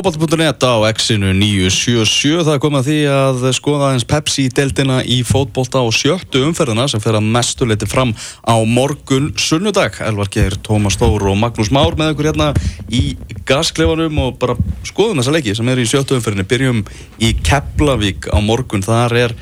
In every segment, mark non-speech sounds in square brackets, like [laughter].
Fótball.net á X-inu 977 það er komið að því að skoða aðeins Pepsi-deltina í fótballta og sjöttu umferðina sem fer að mestu leiti fram á morgun sunnudag. Elvar Geir, Tómas Stór og Magnús Már með okkur hérna í gaskleifanum og bara skoðum þessa leiki sem er í sjöttu umferðinu. Byrjum í Keflavík á morgun. Þar er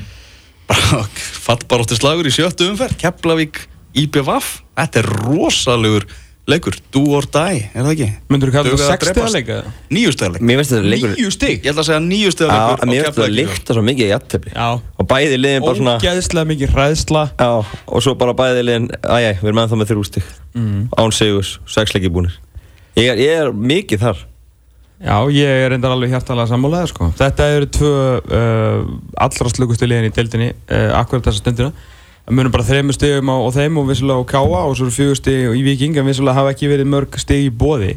bara fattbarótti slagur í sjöttu umferð. Keflavík IPVAF. Þetta er rosalegur leikur, do or die, er það ekki? Myndur þú kalla það að 6 drepast. stiga leika? Níu stegar leikur Mér finnst þetta leikur Níu stig? Ég ætla að segja níu stegar Já, leikur mér finnst þetta líkta svo mikið í jættefli Já Og bæði liðin bara svona Ógeðslega mikið hræðsla Já, og svo bara bæði liðin Æjæ, við erum ennþá með þrjú stig mm. Án Sigurs, sex leikir búnir ég er, ég er mikið þar Já, ég er reyndar alveg hjartalega sammálaðið sko Þetta eru tvö uh, allra slugustu Það munum bara þreymur stigum á, á þeim og vissulega á Káa og svo eru fjögur stig í Viking en vissulega hafa ekki verið mörg stig í bóði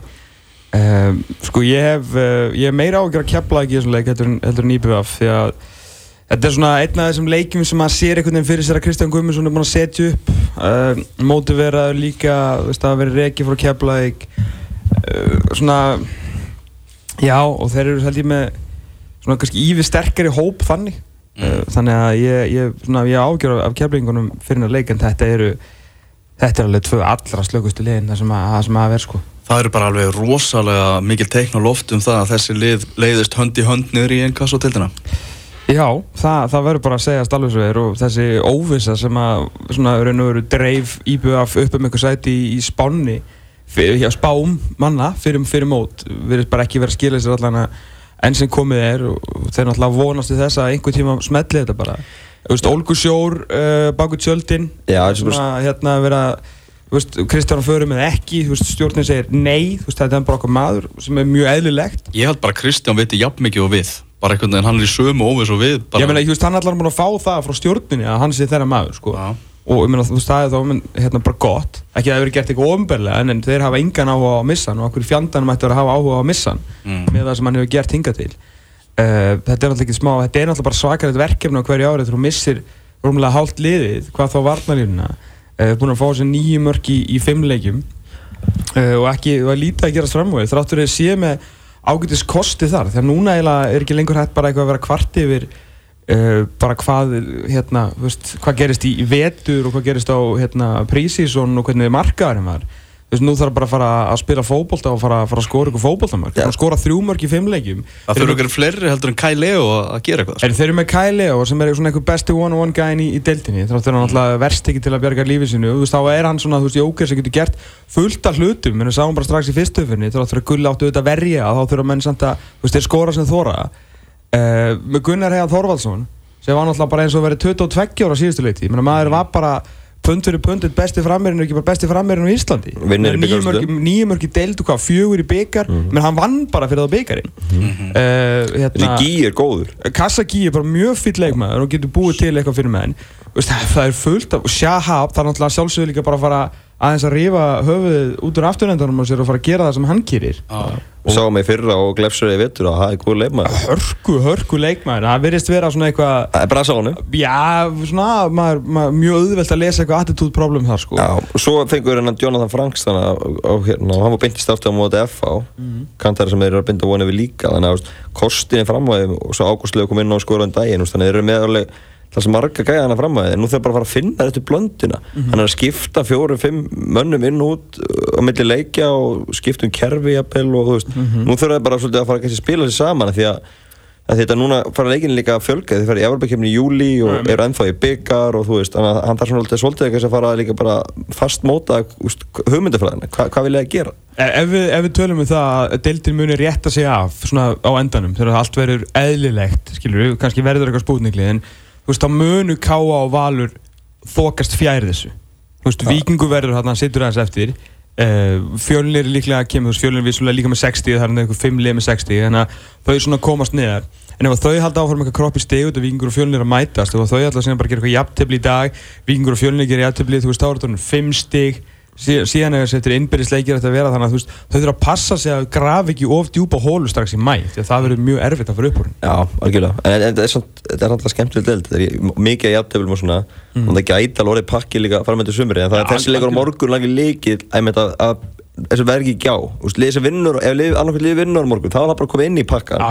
um, Sko ég hef uh, ég hef meira ágjör að kepla ekki í þessum leik heldur, en- IBF því að Þetta er svona einn af þessum leikjum sem maður sér einhvern veginn fyrir sér að Kristján Guðmundsson er búinn að setja upp. Uh, Mótiveraður líka, veist að vera reiki frá Keflavík. Uh, Svona, já og þeir eru held ég með svona kannski ívi sterkari hóp þannig uh, Þannig að ég, ég, ég ágjör af, Keflavíkunum fyrir að leik en þetta eru Þetta er alveg tvö allra slökustu liðin það sem að, sem að vera sko Það eru bara alveg rosalega mikil teikn á loft um það að þessi lið leiðist hönd í hönd niður í einn kass og tildina. Já, það, það verður bara að svo er og þessi óvisa sem að svona raun og veru dreif íbjöðaf upp um einhver sæti í, í spánni hjá spám manna fyrir, fyrir mót verður bara ekki verið að skila sér allan að enn sem komið er og þeir náttúrulega vonast til þess að einhver tíma smelli þetta bara Þú veist, Olgu Sjór uh, baku tjöldin Já, þessi bara- svona, hérna vera þú veist, Kristján Förum eða ekki þú veist, stjórnin segir nei þú veist, þetta er bara okkur maður sem er mjög eðlilegt Ég held bara að Kristján viti jafn mikið og við. Bara einhvern veginn hann er í sömu óvis og við. Bara, Ég meina, þú veist, hann er allar búin að fá það frá stjórninni að hann sé þeirra maður, sko. Já. Og meina, þú er þá hérna bara gott. Ekki að það hefur gert eitthvað ofnbærlega, en, þeir hafa engan áhuga á að missa hann og okkur fjandanum ættu að hafa áhuga á að missa hann Mm. með það sem hann hefur gert hingað til. Uh, þetta er náttúrulega ekki smá, þetta er náttúrulega bara svakalegt verkefni á hverju árið þú missir rúmlega hálft liðið, hvað þá varnalínuna. Uh, búin að fá sér nýju mörk í, í fimm leikjum uh, og ekki, það er lítið að gerast framvöð þráttur að sé með ágætis kosti þar eitthvað uh, bara hvað hérna, veist, hvað gerist í vetur og hvað gerist á hérna, prísísson og hvernig markaðurinn var. Þú veist, nú þarf bara að fara að spila fótbolta og fara, fara að skora ykkur fótboltamörk. Já. og skora þrjú mörk í fimm leikjum. Það þurfa ykkur fleiri heldur en Kai Leo að gera eitthvað. En þeir eru með Kai Leo sem er svona einhver besti one-on-one gæðin í, í deildinni. Þrátt er hann alltaf verst ekki til að bjarga lífið sinu þú veist, þá er hann svona, þú veist, jóker sem getur gert fullt af hlutum, en við sáum bara strax í fyrstu öfinni þrátt fyrir að gull áttu auðvitað að verja þá þurfa menn samt að, þú veist, þeir skora sem þóra uh, með Gunnar Heiðan Þorvaldsson sem var náttúrulega bara eins og verið 22 ára síðustu leiti, ég meina maður var bara pund fyrir pundir besti frammeirinn og ekki bara besti Íslandi. Vinnur í Með níu bikarúrslitum. mörk- níu mörk í deild og hvað, fjögur í byggar menn hann vann bara fyrir það byggarinn mm Þessi gí er góður. Kasagi er bara mjög fýll leikmaður og getur búið til eitthvað fyrir menn. Veist, það, það er fullt af, og Shahab það er náttúrulega sjálfsögur líka bara að fara aðeins að rífa höfuðið út úr afturhendanum og sér að fara að gera það sem hann gerir. Við sáum í fyrra og glefsur í vettur að það er góð leikmaður. Hörku, hörku leikmaður. Það virðist vera svona eitthvað Það er brasa á honum já, svona, maður, maður, mjög auðvelt að lesa eitthvað attitude problem þar sko. Já, og svo fengur hennan Jonathan Franks þannig að og hérna, og hann var beintist aftur á móti FA Mhm. kantari sem þeir eru að binda vonið við líka þannig að kostinni framvæði og svo ágústlega kom inn á skoraðan daginn þú veist, þannig að þeir eru með alveg það sem marga gæja hana framvæði en nú þurfa bara að fara að finna þetta blöndina. Mhm. hann er að skipta fjórum, fimm mönnum inn og út uh, á milli leikja og skipta um kerfi jafnvel og þú veist, Mhm. nú þurfa þeir bara svolítið að fara að spila sér saman því að að þetta núna fara leikin líka að fjölga. Þið fara í Evropakefni í júli og eru ennþá í byggar og þú veist, þannig að hann þarf svolítið svolítið að fara líka bara fast móta hugmyndafræðina, Hva, hvað vil ég að gera? E- Ef við, ef við tölum um það að deildin muni rétta sig af svona á endanum þegar allt verður eðlilegt skilur við, kannski verður eitthvað spútnikli en þú veist, þá munu káa og valur þokast fjær þessu. Þú veist, vikingu verður hann, hann situr aðeins eftir. Uh, fjölnir líklega kemur, fjölnir vissulega líka með 60 það er einhver 5 lið með 60 þannig að þau svona komast niðar en ef þau halda áfram eitthvað kropp í steg út og vikingur og fjölnir að mætast og þau ætla síðan bara að gera eitthvað jafntefli í dag vikingur og fjölnir gera jafntefli, þú veist, þá er þetta 5 stig síðan, síðan er þetta innbyrðisleikir að vera þannig að veist, þau þurfa að passa sig að grafa ekki of djúpa hólu strax í mæ því að það verður mjög erfitt að fara upp úr Já, algjörlega, en, en þetta er samt þetta er alltaf skemmtileg deild, þetta er mikið að jafnteflum og svona, og það gæti alveg pakki líka fara með þetta sumri, en það Já, er þessi leikur á morgun lagi leikið, að, þessi verð ekki gjá sem vinnur, ef annarkvæmt liðið vinnur á morgun þá er það bara að koma inn í pakkan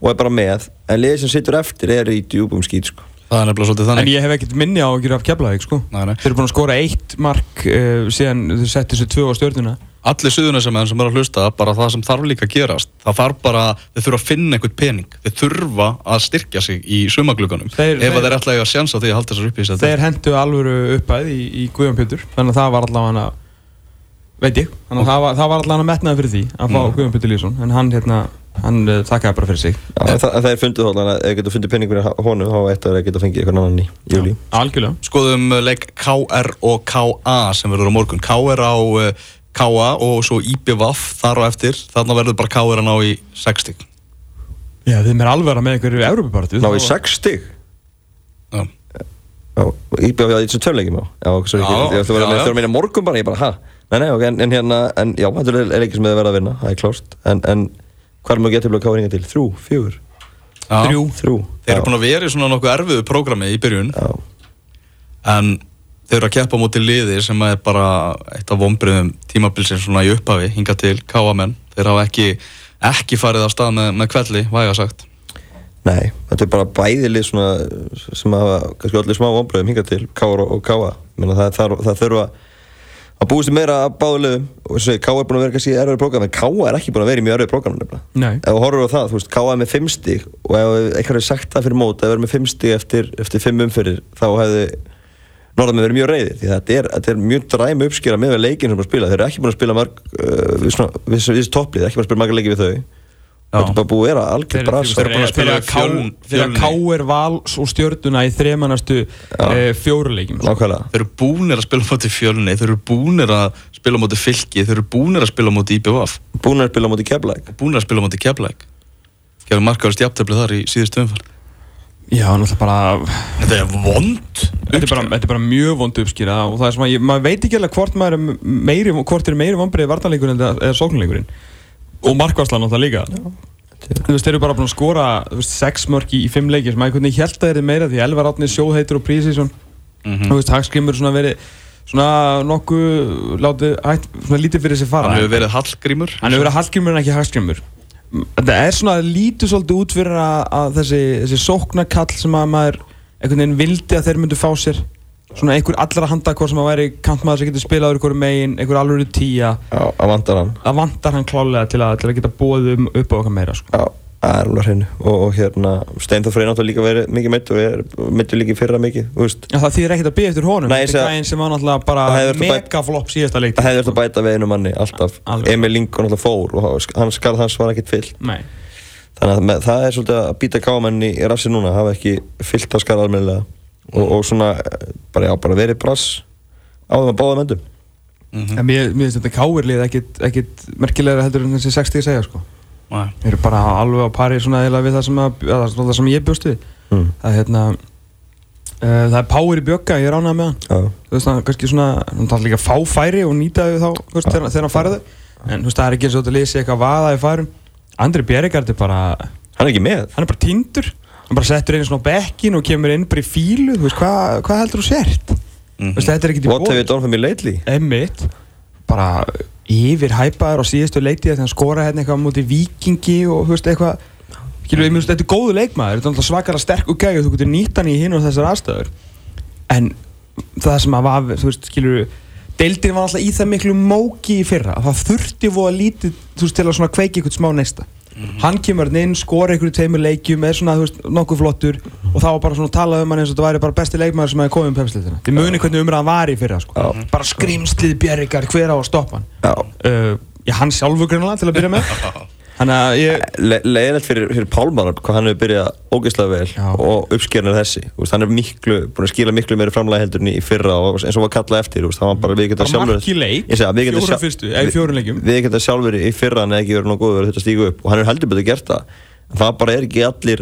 og er bara með. En liðið sem situr eftir er í djúbum skýt sko. Það er nefnilega svolítið En þannig ég hef ekkert minni á að gera af Keflavík sko. Nei, nei. Þeir eru búin að skora eitt mark uh, síðan þeir settu sér tvö á stjórnuna Allir suðunarsamenn sem er að hlusta bara það sem þarf líka að gerast það þarf bara, þeir þurfa að finna einhvern pening. Þeir þurfa að styrkja sig í sumagluganum Þeir- ef að þeir- þeir ætla að eiga sjans á því að halda þessar upp í þess Þeir hendu alvöru uppæð í, í Guðjón Pétur Þannig að það var allavega hana Veit ég. Þannig að það var, það var Að Mm. Hann hérna uh, þakkaði bara fyrir sig Já, það, það er fundið þá, þannig að ef getur fundið penning fyrir honum þá eitt að það geta fengið eitthvað annan í júli Algjörlega Skoðum uh, leik KR og KA sem verður á morgun KR á uh, KA og svo IBVF þar á eftir þarna verður bara KR að ná í 60 Já þeim er alveg að með einhverju Európa-partu Ná í 6 stig Já. Já, íbjöð við þessum tveimleikjum á Já, ég ætla að meina morgun bara, ég bara, ha? Nei, nei, ok, en, en hérna, en já, þetta er leikir sem þið verða að vinna, það er klárt En, en hvað er mjög getur blöð káringa til? Þrjú, Já. Þrjú. þrjú. Þeir eru búin að vera í svona nokkuð erfiðu prógrami í byrjun. Já, en þeir eru að keppa mútið liði sem er bara eitt af vonbriðum tímabilsins svona í upphafi hinga til KA-menn þeir hafa ekki, ekki farið af stað með, með kvelli, væga sagt. Nei, þetta er bara bæðilið svona sem hafa kannski allir smá vonbröðum hingað til Kára og Káa það, það, það þurfa að búist meira að báðu liðum og þess að Káa er búin að vera kannski í erfið prógram en Káa er ekki búin að vera í mjög erfið prógram nefnilega. Ef þú horfur á það, þú veist, K.A. er með 5 stíg og ef eitthvað er sagt það fyrir mót það er með 5 stíg eftir, eftir 5 umfyrir þá hefði Norðan verið mjög reyði því þetta er, þetta er mjög dræmi uppskera með leikin sem að spila, þeir eru ekki búin að spila marg uh, við, við, við topplið, ekki búin að spila marga leiki við þau þetta er bara búið að vera algjör bras þeir eru búin að spila við Fjöln- Þegar Fjölni. K er vals og stjórnuna í þremanastu sko. nákvæmlega. Þeir eru búnir að spila mútið fjölni þeir eru búnir að spila mútið fylki þeir eru búnir að spila mútið IBVF búin að spila á móti keflæk búnir að spila mútið keflæk gefur markaðast jafnteflið þar í síðustu umfæld Já, náttúrulega bara þetta er vond Þetta er, bara, þetta er bara mjög vond uppskýra og það er svona, ég, maður veit ekki alveg hvort maður er meiri, hvort er meiri vonbreið vartanleikurinn eða, eða sóknleikurinn og markvarslan náttúrulega líka. Þú veist, þeir eru bara búin að skora sex mörk í, fimm leikir. Sem veginn held að þeir eru meira? Því Elvar Átni sjóðheitur og prísísson Mhm. Þú veist, Hagskrimur svona verið svona nokkuð látið, hætt, svona lítið fyrir sig fara. Hann hefur verið hallgrímur. Hann hefur verið Hallgrimur en ekki Hagskrimur Þetta er svona lítið svolítið út fyrir að, að þessi, þessi sóknarkall sem að maður einhvern veginn vildi að þeir myndu fá sér svona einhver allra handa hvort sem að væri kantmaður sem getur spilað úr einhverju megin, einhver alveg tíja Já, að vandar hann. Það vantar hann klálega til að, til að geta bóðið um upp á okkar meira sko. Já, það er alveg hreinu. Og, og hérna, Steinþór Freyr náttúrulega líka verið mikið meitt og er meittur líka í fyrra mikið, Já, það þýðir ekkert að byggja eftir honum. Nei, þetta er gæðin sem var náttúrulega bara að megaflopp síðasta leik Það hefði verið að bæta við einu manni alltaf. Alveg. Emil Lincoln alltaf fór og hans skarð hans var ekkert fyllt. Nei, Þannig að með, það er svolítið að býta káamenn í rassi núna hafa ekki fyllt það skarð almennilega og, og svona bara, já, bara verið brass á þeim að báða möndum en mér mér finnst þetta káirlið ekkit, ekkit merkilegra heldur en þessi 60 segja sko. Nei. Þeir eru bara alveg á pari svona eiginlega við það sem, að, að, það sem ég bjóst við. Mm. það er hérna uh, það er power í bjögga, ég er ánægð með hann. Já, þú veist hann kannski svona hann þarf líka að fá færi og nýta þau þá þú veist, þegar, þegar hann færði. Þau en þú veist það er ekki eins og þetta lýsi eitthvað vaða í færum. Andri Bjerregard er bara hann er ekki með. hann er bara tindur hann bara settur einu svona bekkin og kemur inn bara í fílu þú veist hvað hva heldur þú sért? Mhm. þú veist þetta er ekkert í What have you done for me lately? Emmitt bara yfir hæpaður á síðustu leikti þegar hann skora hérna eitthvað móti vikingi og þú veist eitthvað. Skilur við, mér finnst þetta er góðu leikmaður, þetta er alltaf svakalega sterk og gæg og þú getur nýtt hann í hinn og þessar aðstöður en það sem að var, þú veist, skilur við deildin var alltaf í það miklu móki í fyrra að það þurfti voða lítið þú veist, til að svona kveiki eitthvað smá neista hann kemur hann inn, skora einhverju tveimur leikjum er svona, þú veist, nokkuð flottur. Og þá var bara svona talað um hann eins og þetta væri bara besti leikmaður sem hefði komið um pepslitina þið muni hvernig umræðan var í fyrra, sko. Já. bara skrimslið bjergar, hver á að stoppa hann? Já, uh, já, hann sjálfur grunlega til að byrja með [laughs] Þannig að ég Le leiðilegt fyrir, fyrir Pálmar hvað hann hefur byrjað ógeðslega vel Já. og uppskerinn er þessi Þú veist, hann er miklu, búin að skila miklu meiri framlega heldur en í fyrra og eins og var kallað eftir þú veist, hann var bara við geta Bara sjálfur mark í leik, Ég segi að við geta fjórum fyrstu, eða í fjórum leikjum. við geta sjálfur í fyrra hann ekki verið nóg góður að þetta stígu upp og hann er heldur betur gert það það bara er ekki allir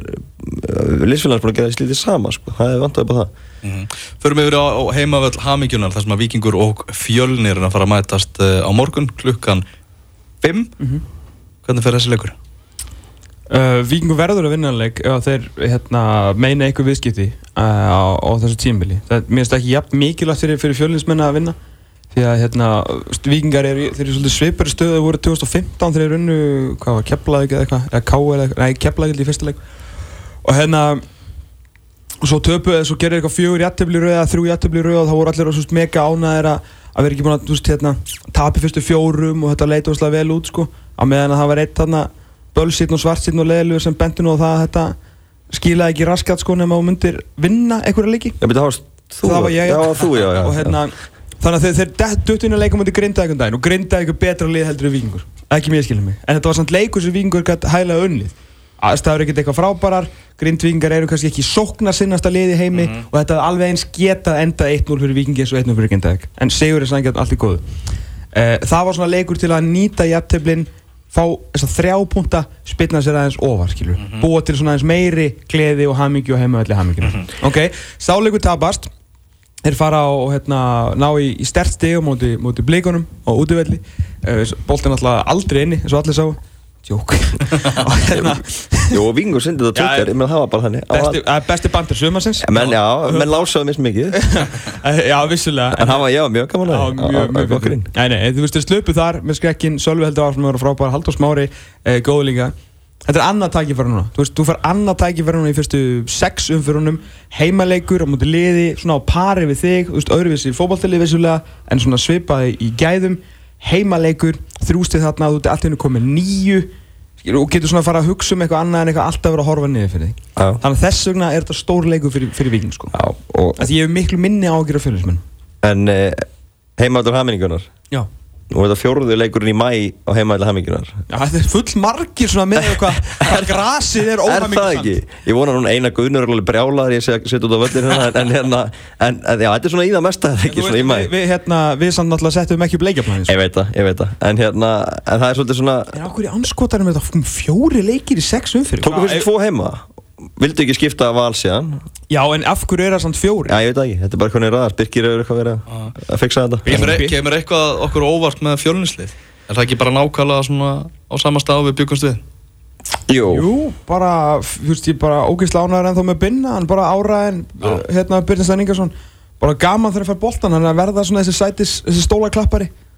liðsfélagans búin að gera þessi lítið sama sko. það er vantaði bara það Mhm. Förum yfir á, heimavöll Hamingjunar þar sem að Víkingur og Fjölnir er að fara að mætast uh, á morgun klukkan 5 Mhm. Hvernig fer þessi leikur? uh, Víkingur verður að vinna leik ef þeir hérna, meina eitthvað viðskipti uh, á, á þessu tímbili það, Mér finnst ekki jafn mikilvægt fyrir, fyrir fjölinsmenn að vinna því að hérna, vikingar eru, þeir eru svolítið svipari stöðu þeir voru 2015 þegar þeir runnu, hvað var, Keflavík eða eitthvað, eða K eða eitthvað, nei, Keflavík í fyrsta leik. Og hérna og svo töpu, eða svo gerir eitthvað fjögur jættefli rauð eða þrjú jættefli rauð og þá voru allir svo mega ánæðir að að vera ekki búin að, hérna tapi fyrstu fjórum og þetta leit óslega vel út, sko á meðan að það var eitt þarna bölsinn og svartsinn og leðilegur sem benti nú á það að þetta skilaði ekki raskat, sko, nema þú myndir vinna einhverja leiki. Já, það varst þú það var ég, Já, þú, já, já og hérna, þannig að þeir, þeir duttu inn að leika mútið grindaði einhvern daginn og grindaði eitthvað betra lið heldur en vikingur ekki mér skilja mig, en þetta var samt leikur sem vikingur gætt hæglega unnið. Aðstæður ekkert eitthvað frábærar. Grindvikingar eru kannski ekki sókna sinnasta lið í heimi og þetta er alveg eins getað enda 1-0 fyrir vikingi eins og 1-0 fyrir grindaði en segur er sannkvæmt allt í góðu. Uh, það var svona leikur til að nýta jafntöflin fá þess að þrjá punta spilna sér aðeins ofar skilur búa til svona aðeins meiri gleði og hamingju og heimavelli hamingju ok, sáleikur tapast. Þeir fara og hérna, ná í, í stert stig móti, móti blíkonum og útivelli. Uh, boltin alltaf aldrei inni eins og allir sá Jók. [laughs] Og Vingur sendið það Twitter, ég meina það var bara þannig. Besti, hann- uh, besti bandur sumarsins. Ja, menn, já, menn lásaði mist mikið [laughs] Eh, já, vissulega. En hann var, já, mjög gaman Já, að mjög, mjög okkurinn Nei, nei, þú veist, þeir slöpu þar með skrekkin Sölvi heldur áfram að vera frábær Haldur Smári, eh, góðu líka. Þetta er annað tækifæri núna. Þú veist, þú fær annað tækifæri núna í fyrstu sex umfyrunum Heimaleikur á múti liði Svona á pari við þig Þú veist, öðruvísi fótballtili vissulega En svona svipaði í gæðum. Heimaleikur, þrjústið þarna Þú ert allt í hennu komið nýju skilur, Og getur svona að fara að hugsa um eitthvað annað En eitthvað alltaf vera að horfa niður fyrir þig? Þannig að þess vegna er þetta stór leikur fyrir, fyrir viking sko. já, og Því ég hef miklu minni ágjur af fjölusmenn En eh, heimaaldur haminningunar Já Er þetta fjóruðu leikurinn í mæ á heimaaldur haminningunar Já, þetta er full margir svona með hvað [laughs] grasið er Er óhamingjusamt. það ekki? Ég vona núna eina guðnur er alveg brjálaður ég setja út á völlin hérna en, hérna, en, já, þetta er svona í það mesta þetta er ekki svona í mæ við, við, hérna, við samt náttúrulega settum ekki upp leikjaplanið sko. Ég veit það, ég veit það. En hérna, en það er svolítið svona En í anskotarum er þetta? Fjóri leikir í sex umfyrir Tókum fyrst Já, en af hverju er það samt fjóri? Já, ég veit það ekki, þetta er bara hvernig ræðar Birkir hefur eitthvað verið að- að fixa þetta. Kemur, e- kemur eitthvað okkur óvart með fjölnislið? Er það ekki bara nákvæmlega svona á sama stað við byggumst við? Jú, Jú, bara, þú veist, ég bara ógeðslega ánæður ennþá með Binna, hann bara áraðin, uh, hérna, Byrnstein Ingersson, bara gaman þegar hann fær boltan, hann er að verða svona þessi sætis, þessi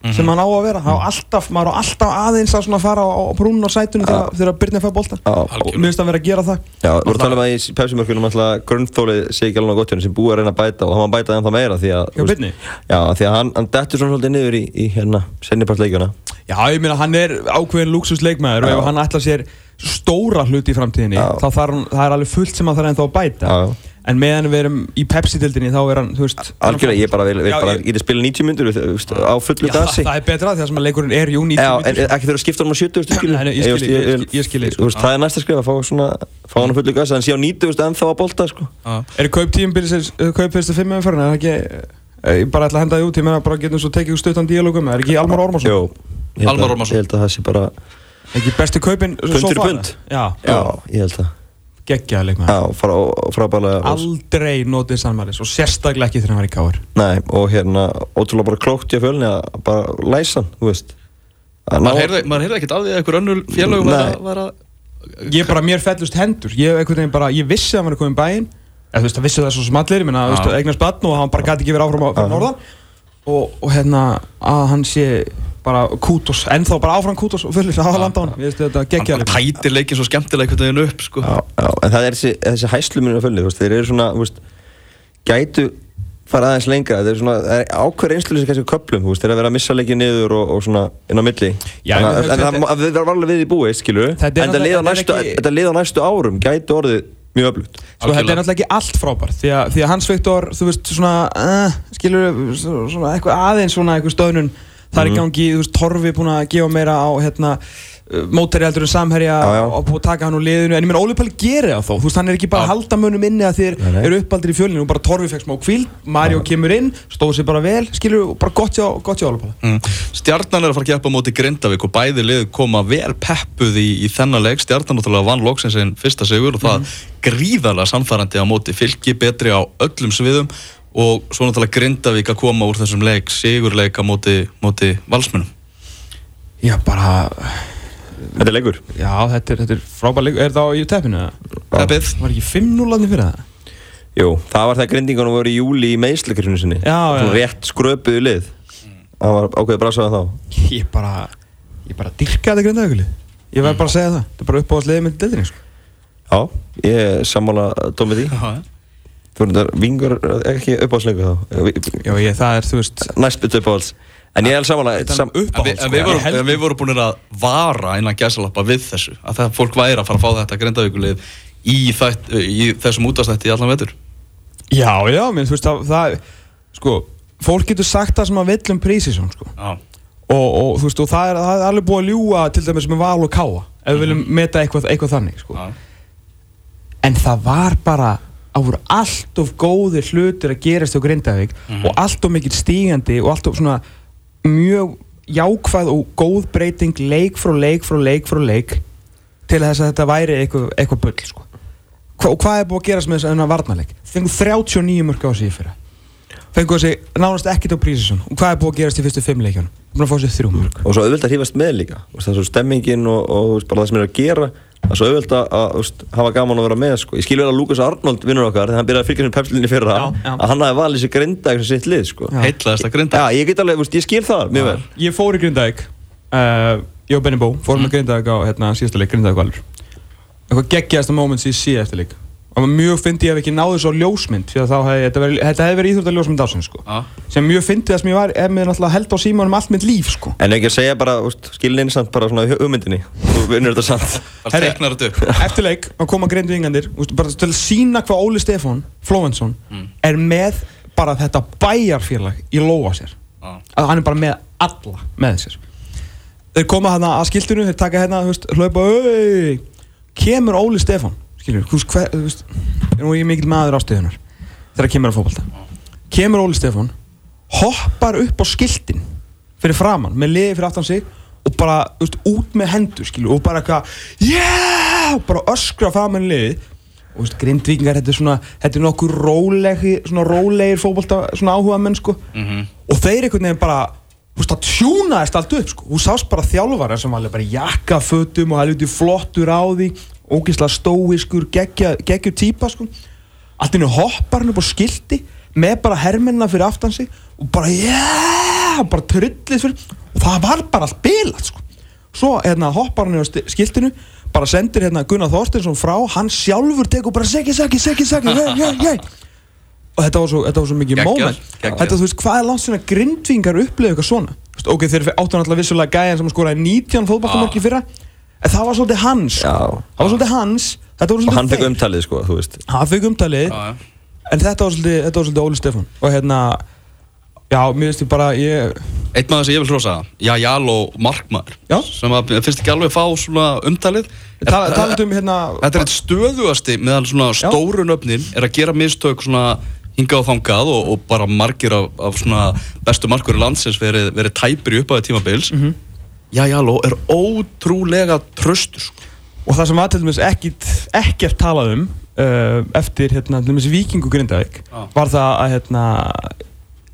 stólaklappari sem hann á að vera, hann alltaf, maður á alltaf aðeins að fara á, á brúnun á sætunum þegar, þegar Byrnstein fær boltan, Já, og mér finnst hann vera að gera það. Já, við vorum að tala um að í pepsimörkunum alltaf grunnþólið sé ekki alveg á gottjónu sem búið að reyna að bæta og hann var að bæta ennþá meira því að Já, veist-? Já, því að hann, hann dettur svona svolítið niður í, í hérna sennipartleikjuna Já, ég meina, hann er ákveðin luxusleikmaður og ef hann ætlar sér stóra hluti í framtíðinni, þá hann, það er alveg fullt sem hann þarf ennþá að bæta. En meðan við erum í Pepsi-dildinni, þá er hann, þú veist... Algjörlega, ég bara vil, vil Já, bara ég- geta spila 90 myndur á fullu gasi það er betra því að sem að leikurinn er jú 90 Já, en ekki þurfa að skipta hann á 70 skilu Nei, nei, ég skil, ég- ég- ég skil, sko. Það er næsta skrif að fá svona fá hann á fullu gasi, en síðan 90 ennþá að bolta sko. Er kaup tíumbilsins, kaup fyrstu fimm umförðin, er það ekki... eh, Ég bara ætla að henda því út, ég meina bara ég að-. Ég að ég geggjaði leikmaður. Aldrei notið Sanmaris og sérstaklega ekki þegar hann var í. Nei, og hérna, ótrúlega bara klókt í að fjölni að bara læsa hann, þú veist. Að ná- Maður heyrði, ekkert af því að einhver önnur félög var að, var að Ég bara, mér fellust hendur, ég bara, ég vissi að hann var komið í bæinn, eða þú veist, það vissi það svo sem allir, ég meina, þú veist, eignast batn og hann bara gæti ekki verið áfram á norðan. Og, og hérna, að hann sé bara kútos, ennþá bara áfram kútos og fullir að hafa landa á hann, ég veist þetta Hann geggjaði bara tætir leikin svo skemmtilega einhvern veginn upp sko. Já, já, en það er þessi, þessi þú veist, þeir eru svona, þú veist Gætu fara aðeins lengra, þeir eru svona, það er ákveður einslulis kannski köplum, þú veist, þeir eru að vera að missa leikið niður og, og svona inn á milli. Já, en að- En þetta- það það- það var alveg við í Þetta er En þetta lið á náttúrulega- næstu, árum gætu orðið mjög öflugt. Sko þetta er náttúrulega ekki allt frábært því að, því að Hans Viktor, þú veist, svona uh, skilur, svona eitthvað aðeins svona eitthvað stöðnun, það er í gangi þú veist, Torfi búin að gefa meira á hérna, uh, mótari heldur en samherja og búin að taka hann úr liðinu, en ég meina Óli Palli gerir það þó, þú veist, hann er ekki bara að halda mönnum inni að nei. eru uppaldir í fjölinu og bara Torfi fekk smá kvíl, Mario kemur inn stóð sér bara vel, skilur, og bara gott hjá, gott hjá Óli Palli mm. Stjarnan er að fara að á móti Grindavík og bæði lið koma vel peppuð í, í þennan leik. Stjarnan náttúrulega vann loksins einn fyrsta sigur og það gríðarlega samfærandi á móti fylki betri á öllum sviðum og svo náttúrulega Grindavík að koma úr þessum leik sigurleik á móti, móti valsmunum Já, bara, Þetta er leikur. já, þetta er, þetta er frábær leik, er það á í teppinu eða? Teppið. Var ekki 5-0 allir fyrir það? Jú, það var það grindingunum voru í júli í meðslakrifinu sinni. Já, já. Svona rétt skröpuðu lið. Hann var ákveðið brasaðan þá. Ég bara, ég bara dyrka þetta grindaugli Ég verð bara að segja það. Þetta er bara uppáhaldsliðið með deildinni sko. Já, ég er sammála dómið því. Já, Þú veist það, vingur er ekki uppáhaldsleiku þá? Já, ég, það er, þú veist Næst byttu uppáhalds. En ég er sammála sam, En við, uppáhalds en við, vorum, en við vorum búin að vara innan gæsalappa við þessu að það fólk væri að fara að fá þetta grindavíkulið í, í þessum útastætti í allan vetur. Já, já, minn, þú veist það, það Sko, fólk getur sagt það sem að vill um Prísísson sko. Já, og, og þú veist, og það er, það er alveg búið að ljúga til dæmis með val og káa ef við viljum meta eitthvað, eitthvað þannig sko. já, en það var bara að voru allt of góðir hlutir að gerast á Grindavík og allt of mikil stígandi og allt of svona mjög jákvæð og góð breyting leik frá leik frá leik frá leik til þess að þetta væri eitthvað, eitthvað bull sko. Hva, og hvað er búið að gerast með þess að varnarleik? Fengu 39 mörg á sig í fyrra fengu þessi nánast ekkert á Prísisson og hvað er búið að gerast í fyrstu fimm leikjunum? Búin að fá sér þrjú mörg Og svo auðvitað að hrífast með líka. Það er svo stemmingin og, og bara það sem er að gera Það er svo auðvitað að þú veist, hafa gaman að vera með sko. Ég skil vel að Lukas Arnold vinnur okkar Þegar hann byrjaði að fylgja sem pepslinni fyrra Já, já. Að hann hafi valið sér grinda sem sitt lið sko. Heitlaðist að grinda Já, ég get alveg, þú veist, ég skil það mjög vel. Ég fór í Grindavík uh, Ég og Benny Bó fórum með Leik Og mjög fyndi ég ef ekki náðu svo ljósmynd Því að þá hefði, þetta, þetta hefði verið íþjóttar ljósmynd ásinn sko. Sem mjög fyndi það sem ég var Ef mér náttúrulega held á símanum allt mitt líf sko. En ekki að segja bara, skilin samt bara svona í hugmyndinni. Þú vinnur þetta samt. Herri. teknar þetta upp. Eftir leik, að koma Grindu yngandir Bara til að sína hvað Óli Stefán Flóvensson er með bara þetta bæjarfélag í lóa sér. Já, að hann er bara með alla með sér. Þeir koma hérna að skiltinu þeir taka hérna, hlaupa kemur Óli Stefán skilur, veist, hver, þú veist nú er ég mikill maður ástöðunar þegar kemur að fókbalta kemur Óli Stefán hoppar upp á skiltin fyrir framann, með liði fyrir aftan sig og bara, þú veist, út með hendur skilur, og bara eitthvað, yeah! bara öskra framann liði og þú veist, grindvíkingar, þetta er svona þetta er nokkuð rólegi, svona rólegir fókbalta, svona áhuga menn, sko. Mhm. og þeir einhvern veginn bara þú veist, það tjúnaðist allt upp sko. þú sást bara þjálfara sem var bara jakkafötum og helviti flottur á því ógeðslega stóiskur, geggjur típa sko. allt innu hoppar hann upp á skilti með bara hermennina fyrir aftan sig og bara yeah, bara trullið fyrir og það var bara allt bilað sko. svo hérna, hoppar hann á sti- skiltinu bara sendir hérna Gunnar Þorstinsson frá hann sjálfur tekur bara segi, segi, segi, segi, yeah, yeah, yeah og þetta var svo, þetta var svo mikið geggjað. þetta, þú veist, hvað er langt sinna grindvingar upplifið eitthvað svona ok, þeir áttu náttúrulega vissulega gæjan sem skoraði 19 fótballtamörki fyrra en það var svolítið hans sko. Já. það var svolítið hans þetta var Og svolítið hann fekk umtalið, sko, þú veist hann fekk umtalið já, en þetta var svolítið, þetta var svolítið Óli Stefán og hérna já, mér finnst ég bara ég, Eitt maður sem ég vil hrósa Já, Jaló Markmaður Já. sem að, finnst ekki alveg fá svona umtalið tala, talandi um hérna Þetta er eitt stöðuasti meðan svona Já. stóru nöfnin er að gera mistök svona hingað og þangað og, og bara margir af, af svona bestu markur landsins verið, verið tæpir í uppáði tímabils Mhm. Já, Jaló er ótrúlega tröstur sko. og það sem var til dæmis ekkert, ekkert talað um uh, eftir hérna, til dæmis Víkingu Grindavík Já. var það að hérna,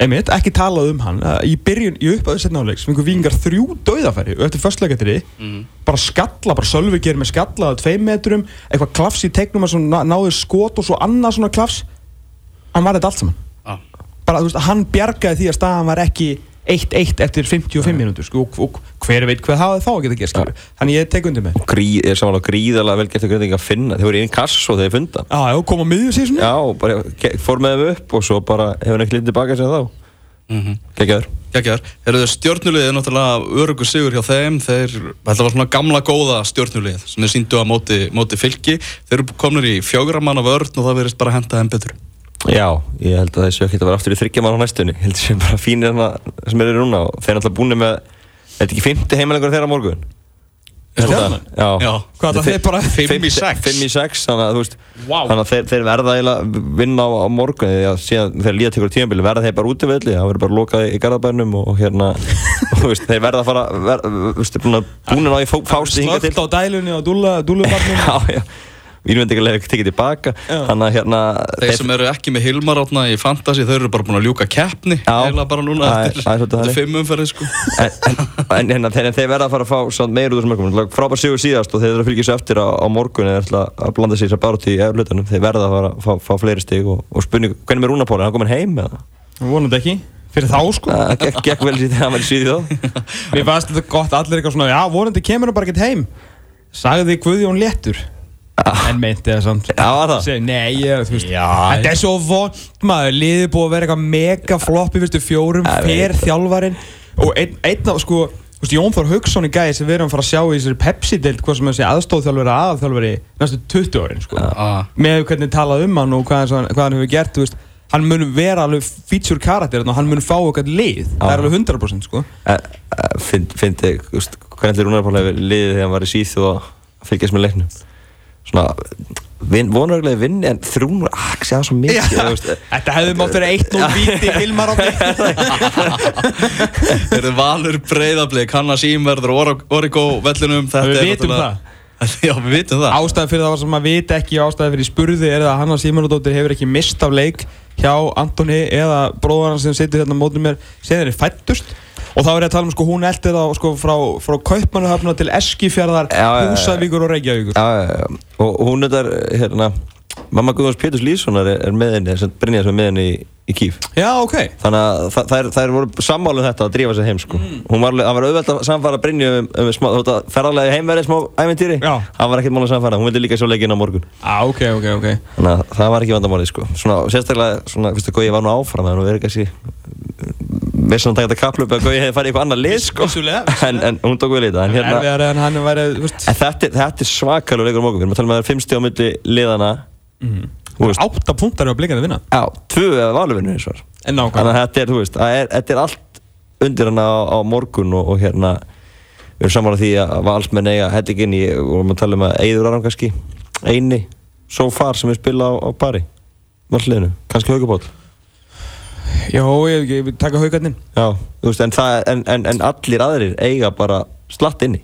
einmitt, ekki talað um hann í byrjun, í upphæðu setna áleiks fengur Víkingar þrjú dauðafæri og eftir förstleikatri Mhm. bara skalla, bara Sölvi gerir með skalla á tveim metrum, eitthvað klafs í tegnum að náður skot og svo annað svona klafs hann var þetta allt saman Já. bara, þú veist, hann bjargaði því að staðan var ekki 1-1 eftir 55 mínútur sko, og, og hver veit hvað það þá gert skilur. þannig ég tek undir með. Og grí, er samanlega gríðarlega vel gert að grindinga að finna. Þeir voru í einn kass og þeir funda. Já, já, koma á miðju síðan Já, og bara fór með þeim upp og svo bara hefur hann ekki litið tilbaka sem þá. Mm -hmm. Gekkjaður Gækjar, eru þau stjórnulegið náttúrulega örugur sigur hjá þeim? Þeir, þetta var svona gamla góða stjórnulegið sem þeir síndu að móti, móti fylki. Þeir eru komnir í fjögramanna vörn og það verðist bara henda þeim betur. Já, ég held að þessu ekki að vera aftur í þryggja mann á næstunni. Ég held að þessu bara fínir hana sem eru núna og þeir er alltaf búin með Þetta er ekki fymti heimilegur þeirra morgun Stjarnan? Já, Já. Hvað það er bara Fimm í sex. Fimm í sex, þannig að þú veist Vá. Þannig að þeir, þeir verða eiginlega vinna á, á morgun að síðan þegar líða tekur tímabili verða þeir bara út í velli Það verður bara lokað í garðabænum og, hérna [laughs] og, þú veist, Þeir verða að fara ver, Þú veist, þeir búin að búin að ná í fásti hinga til Slögt á dælunni og dúlla, dúllubarnum [laughs] Já, já Vínvendingarlega tekið tilbaka. Þannig að hérna þeir sem eru ekki með Hilmar átna í Fantasy þeir eru bara búin að ljúka keppni eiginlega bara núna er- eftir, er fimm umferði sko. en, en, en hérna, þeir, þeir verða að fara að fá samt meir út úr þessum mörgum frábær sigur síðast og þeir eru að fylgja sér eftir á, á morgun eða ætla að blanda sér sér bara út í eflutunum þeir verða að fara að fá, fá fleiri stig og, og spurning hvernig með Rúnapóli, er hann komin heim eða? Vonandi ekki. Fyrir þá sko. Það gekk, gekk vel síðan var í Svíði þá. Mér fannst þetta gott allir eitthvað svona Já, vorandi kemur hann bara ekkert heim. Sagði Guðjón léttur En meinti það samt Já, var það? Segi, Nei, ég, þú veist. Þetta er svo vond maður Liðið búið að vera eitthvað mega flopp í fyrstu fjórum veit þjálfarinn Og einn, einn af sko Þú veist, Jón Þór Hauksson í gæði sem við erum að fara að sjá í þessari Pepsi-deild hvað sem þessi aðstóðþjálfari aðalþjálfari næstu 20 árin sko. Ah. með hvernig talað um hann og hvað, hann- hvað hann hefur gert þú veist, hann mun vera alveg feature karakter og hann mun fá okkar lið það er alveg 100% sko. Fyndi, hvernig Svona, vin, vonaröglega vinni en þrjúnur, ah, ekki segja það svo mikið. þú veist. Þetta hefði mátt vera 1-0 víti Hilmar á [laughs] Þeir eru valur breyðablið, Hanna Sýmverður og Origo vellinum. Þetta Við er vitum náttúrulega- [laughs] Já, við vitum það. Ástæði fyrir það var sem maður viti ekki ástæði fyrir spurði er það að Hanna Símonadóttir hefur ekki mist af leik hjá Antoni eða bróðar hans sem situr hérna mótið mér sem þeir eru fættust og þá er ég að tala um sko hún eldi þá sko frá, frá Kaupmannahöfna til Eskifjörðar. Húsavíkur og Reykjavíkur Já, já, já. Og hún er þar, hérna, mamma Guðjóns Péturs Lýssonar er, er með henni, Brynja sem er með henni í, í Kíf. Já, ok Þannig að það, það, er, voru sammálu um þetta að drífa sig heim, sko. Hún var, var auðvelt að samfara Brynju um, um smá, þótt að ferðarlega heimverið smá æventýri. Það var ekkert mál að samfara, hún vildi líka sjá leikinn á morgun. Já, ok, ok, ok Þannig að það var ekki vandamálið, sko. Sérstaklega, svona, veistu hvað, ég var nú áfram, kannski, vissan að taka þetta kaplöp að Gauði hefði farið í eitthvað annað lið, sko. En, en hún tók vel í þetta. En hérna, Erfiðar en hann væri, En þetta, er- þetta er svakalur leikur á morgun, við erum að tala með það er fimm stíð á milli liðana Þú veist, Átta punktar á blikandi að vinna. Já, tvö eða valuvinu eins og En Þannig að þetta er, þú veist, það er, þetta er allt undir hana á, á morgun og, og hérna Við erum saman á því að valsmenn eiga helliginn í, við vorum að tala um að Eiður Aram kannski Eini, so far sem við spila á, á pari. Valsliðinu, kannski haugubót Já, ég, ég, ég taka haugarninn Já, þú veist, en, það, en, en, en allir aðrir eiga bara slatt inni.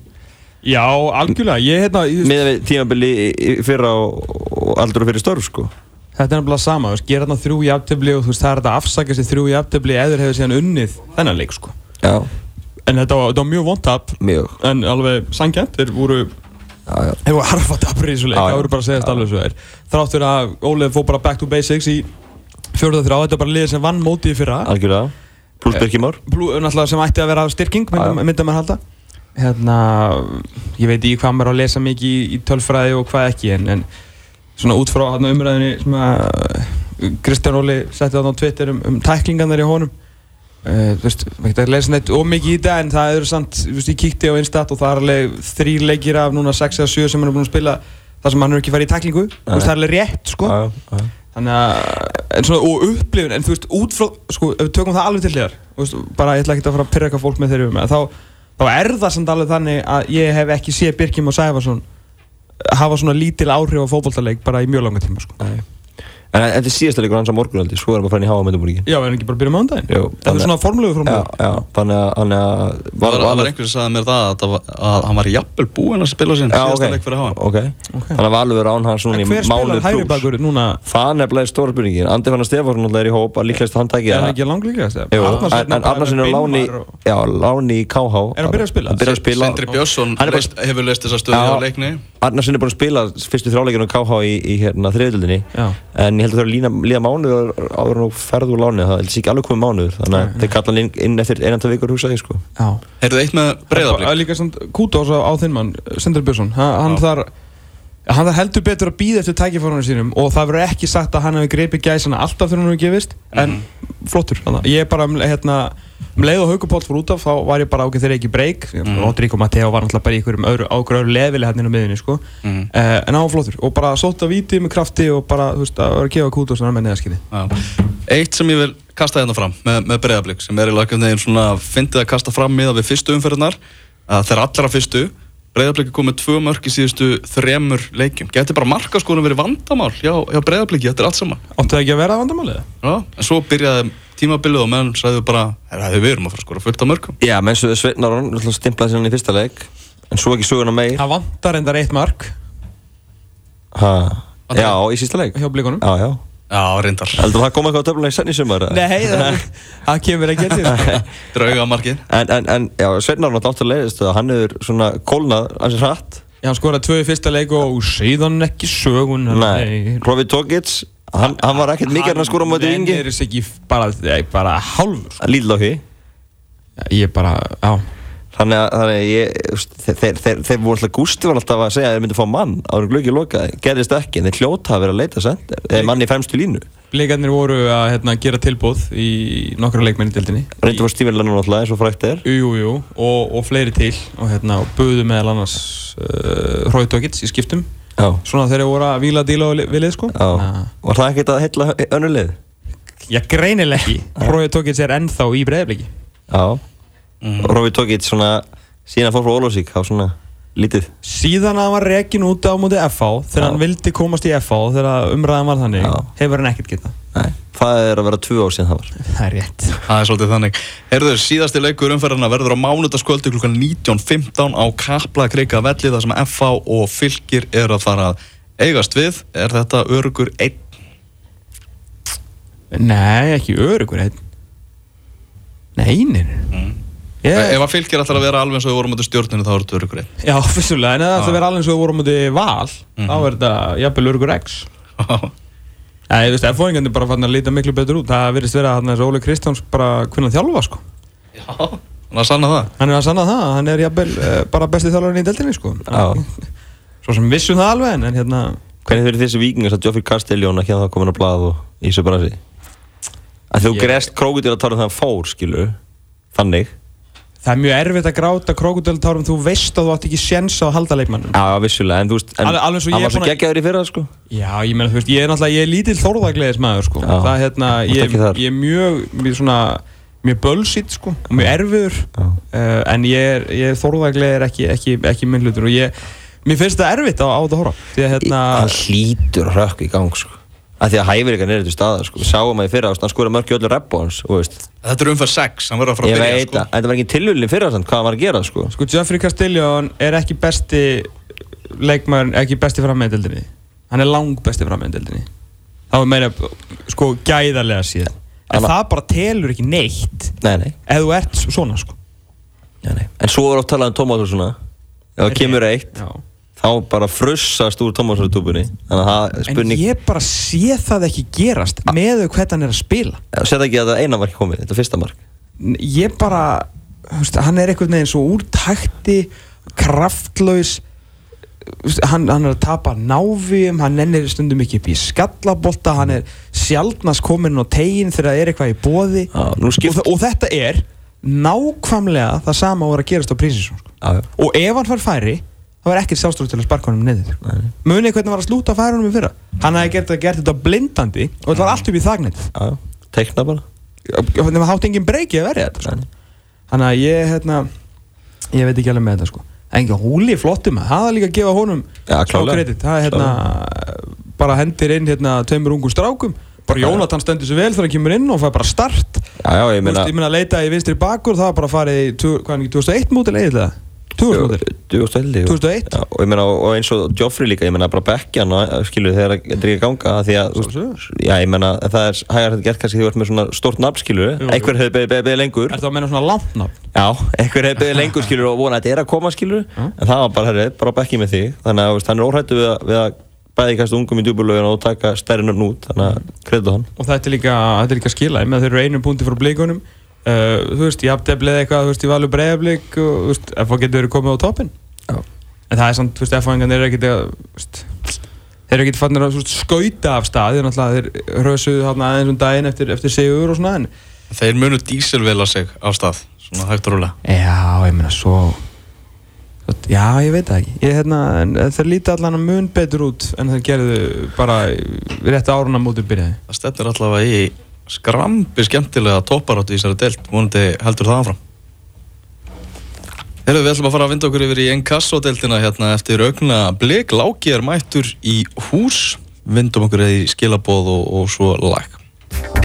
Já, algjörlega, ég hérna ég, Miðað við tímabili fyrra og, og aldur og fyrir störf, sko. Þetta er nefnilega sama, þú veist, gera þarna þrjú í aftöfli og þú veist, það er þetta afsaka sér þrjú í aftöfli eður hefur síðan unnið þennan leik, sko. Já, En þetta var, þetta var mjög vondtap, mjög. En alveg sangjant, þeir voru, Já, já. Þeir voru harfa tapur í þessu leik, það voru bara að segja þetta alveg svo að í fjórða þrjá, þetta er bara liðið sem vann mótið í fyrra. Algjörlega. Pluss Birkimár Blú, náttúrulega sem ætti að vera styrking, myndum maður halda. Hérna, ég veit ekki hvað maður á að lesa mikið í, í tölfræði og hvað ekki, en, en svona út frá hérna, umræðinni sem að uh, Kristján Óli setti þarna á Twitter um, um tæklingarnar í honum. Uh, þú veist, maður getur að lesa neitt ómikið í þetta en það eru samt, þú veist, ég kíkti á Instat og það er alveg þrýr leikir af núna 6 eða 7 sem hann er búin að spila þar sem hann er ekki farið í tæklingu, þú veist, það er alveg rétt sko, Já, já, já. Þannig að en svona, og upplifun, en þú veist, út frá sko, ef við tökum það alveg til hliðar þú veist, bara ég ætla ekki að fara að pyrra eitthvað fólk með þeirri um þá, þá er það samt alveg þannig að ég hef ekki séð Birkim og Sæfarsson hafa svona lítil áhrif á fótboltaleik bara í mjög langa tíma sko. Nei. En þetta er síðasta leikur hans á morgun aldrei, svo erum við að fara inn í háa ekki. Já, en ekki bara að byrja með ándaginn Jú, Þetta er svona formlegu Já, formlegu já, þannig að, þannig að Það var, var einhver sem sagði mér það að, að hann var jafnvel búinn að spila sinn Já, síðasta ok, leik fyrir háan ok. Þannig að Valur án hans núna í Hver spilar mánuð hægri pluss. bakur núna Það er nefnilega stóra spurningin. Andi Fannar Stefánsson alltaf er í hóp, að líklegast hann tæki Er það. ekki en en er á láni, já, láni í KH. Er hann byrjað að er er ég held að það er að lína, líða mánuður áður en þú ferð úr láni. Það ég ekki alveg komið mánuður. Þannig að þeir kalla hann inn, inn eftir einanta vikur hugsaði, sko. Já Heyrðu eitt með Það er líka samt kútós á, á þinn mann, Sindri Björnsson hann, þar, hann þar heldur betur að býða eftir tækifórunum sínum og það verður ekki sagt að hann hefur greipið gæsana alltaf þegar hann hefur gefist en flottur, þannig að ég bara um, hérna, um leið og haugupáll fór út af þá var ég bara ok, þeir eru ekki breyk mm. Rodrigo Mateo var náttúrulega bara í einhverjum öðru, á einhverju öðru leveli hérna inn á miðunni sko. Mhm. uh, en hann var flottur og bara sótt að víti með krafti og bara, þú veist, að vera að gefa kútós þannig með neðaskynni Já. Eitt sem ég vil kasta hérna fram með, með breyðablík sem er í lakefniðin svona fyndið að kasta fram miða við fyrstu umferðnar að þeir allra fyrstu breyðablík er komið tvö mörg í síðustu þremur leikjum. Geti bara markaskónum verið vandamál hjá, hjá breyðablíki, þetta er allt saman. Áttu það ekki að vera vandamálið? Já, en svo byrjaði tímabilið og meðan sæðu bara, "Herra, við erum að fara að skora fullt af mörgum. Já, menn svo Sveinn Aron stimplaði sér hann í fyrsta leik en svo ekki söguna meir Það vantar endar eitt mark ha. Já, í sísta leik hjá blíkonum Já, já Já, reyndar. Heldur það kom eitthvað á töfluna í senn í sumar? eða? Nei, það, það kemur ekki til [laughs] sko. Draugamarkið. En, en, en já, átti að leiðist að hann hefur svona kólnað ansið hratt Já, hann skoraði tvö í fyrsta leik og síðan ekki sögun Nei, Rofi Tókits Hann, hann var ekkert mikið að skora á móti Hann er þess ekki bara, bara hálfur. Lítill á því Ég bara, já Þannig að, þannig að ég, þeir, þeir, þeir, þeir voru alltaf gústi var alltaf að segja að þeir myndi fá mann en glöggið lokaði, gerðist ekki en þeir hljóta að vera að leita send eða mann í fremstu línu. Blikarnir voru að hérna, gera tilbúð í nokkra leikmenn í dildinni reyndu var Stífin Lennon alltaf eins og frækt er. Jú, jú, og, og fleiri til og hérna, buðu meðal annars uh, Hróitókits í skiptum. Já, svona þegar voru að víla díla við lið sko. Já, var það ekkert að heilla önnur lið? Já, greinileg ekki. Hróitókits er ennþá í breyðabliki Já, og Rófi Tókitt svona síðan fór frá Ólafsvík á svona lítið síðan að hann var rekin út á móti FH þegar Já. hann vildi komast í FH þegar umræðan var þannig Já. hefur hann ekkert getað Nei, það er að vera tvö ár síðan það var [laughs] það er rétt Það er svolítið þannig. Herður, síðasti leikur umferðarna verður á mánudagskvöldi klukkan 19.15 á Kapla Kreika velli þar sem FH og Fylkir er að fara að eigast við. Er þetta örugur einn? nei, ekki örugur einn nei, nei, nei. Mm. Ég, Ef að Fylkir ætlar að vera alveg eins og við vorum á stjórninu þá er þetta örugur einn. já, fyrstulega, en það ætla að vera alveg eins og við vorum á móti val Mhm. þá er þetta jafnvel örugur X [laughs] Nei, þú veist, F-fóðingarnir bara fann að líta miklu betur út það virðist vera að Óli Kristjáns bara hvernig þjálfa sko Já, þannig að sanna það. hann er að sanna það, hann er jafnvel uh, bara besti þjálfarinn í deildinni sko Já. [laughs] svo sem vissum það alveg en, en hérna Hvernig fyrir þessi það það það er mjög erfitt að gráta krokodiltárum þú veist að þú átt ekki séns á að halda leikmannum Já, vissulega, en þú veist en Hann ég var svo geggjaður í fyrra, sko Já, ég meina, þú veist, ég er náttúrulega, ég er lítill þórðagleðis maður, sko. Já, Það, hérna, ég, ég er mjög, mjög svona, mjög bölsitt, sko, mjög erfiður. Uh, en ég er, ég er þórðagleðir ekki, ekki, ekki minn hlutur og ég, mér finnst það erfitt á, á þetta horfa. Því að, hérna, Hann hlýtur rökk í gang, sko Af því að hæfileikar er til staðar, sko Við sáum að í fyrra, hann skora mörg í öllu reppu hans, þú veist Þetta er umferð 6, hann verður að fara Ég að byrja, veit að, þetta var ekki tilvölin fyrra sann, hvað hann var að gera, sko sko, Jeffrey Castellón er ekki besti leikmaður, ekki besti frammeðdeldinni. Hann er lang besti frammeðdeldinni. Þá er meira, sko, gæðarlega síðan. En Anna- það bara telur ekki neitt Nei, nei, ef þú ert svona, sko. nei, nei En svo var oft talað um Tómas og svona Ef það kemur eitt, Já. Þá bara frussast úr Tómasartúbunni það er En ég bara sé það ekki gerast með þau hvernig hann er að spila. Sett ekki að þetta eina mark komið, þetta fyrsta mark. Ég bara, hann er einhvern veginn svo úr takti, kraftlaus hann, hann er að tapa návíum, hann ennir stundum ekki upp í skallabolta, hann er sjaldnast komin á tegin þegar það er eitthvað í bóði og, og þetta er nákvæmlega það sama að vera að gerast á prísinsson sko. Og ef hann fær færi þá er ekkert sjálfstöður til að sparka honum niður. Munið hvernig hann var að slúta færunum í fyrra? Hann hefði gert, gert þetta blindandi og þetta var allt upp í þagnit teikna bara. Þannig að hátt engin breyki að verja þetta sko. Þannig að ég hérna, ég veit ekki alveg með þetta sko. engi húli flottum það er líka að gefa honum Já, smá klárlega. kredit. Það er hérna bara hendir inn hérna tveimur ungum strákum. Bara. Jónatan stendur sér vel þegar hann kemur inn og fær bara start. Já, já, ég meina að leita í vinstri bakur það var bara að fara í tvo- hvað er ekki, 2001 mótil eiginlega 2000 mótil 2001 2001. Já, og ég meina, og eins og Joffrey líka, ég meina bara bekkjan skilur þegar þetta er að ganga því að, já, ég meina það er hægar þetta gert kannski því þú ert með svona stórt nafn skilur einhver hefur beðið beðið lengur. Er það að menna svona langt nafn? já, einhver hefur beðið lengur skilur og vona að þetta er að koma skilur en það var bara, herri, bara bekki með þig. Þannig að hann er óhættu við að, við að bæði kasta ungum í djúbulögin og taka stærri nöfn út þannig að kredu hann. Og þetta er líka, þetta er líka skila með þeir eru einum punkti frá blikunum uh, þú veist, jafnteflið eitthvað, þú veist, í valur breiðablík og þú veist, FH getur verið komið á toppin Já. en það er samt, þú veist, FH-ingan er ekkert að þú veist, þeir eru ekkert fannir að þú veist, skauta af stað, þeir náttúrulega þeir hrösuðu þarna aðeins um daginn eftir, eftir sigur og svona en Þeir munu dísilvela sig á stað, svona hægt og rúlega. já, ég meina, svo já, ég veit það ekki ég, hérna, en þeir líti allan að mun betur út en þeir gerðu bara rétt áruna mótið byrjaði Skrambi skemmtilega topparáttu í þessari deilt, vonandi heldur það áfram. Herru, við ætlum að fara að vinda okkur yfir í Enkasso-deiltina hérna eftir augna blik. Láki er mættur í hús, vindum okkur í skilaboð og, og svo lag.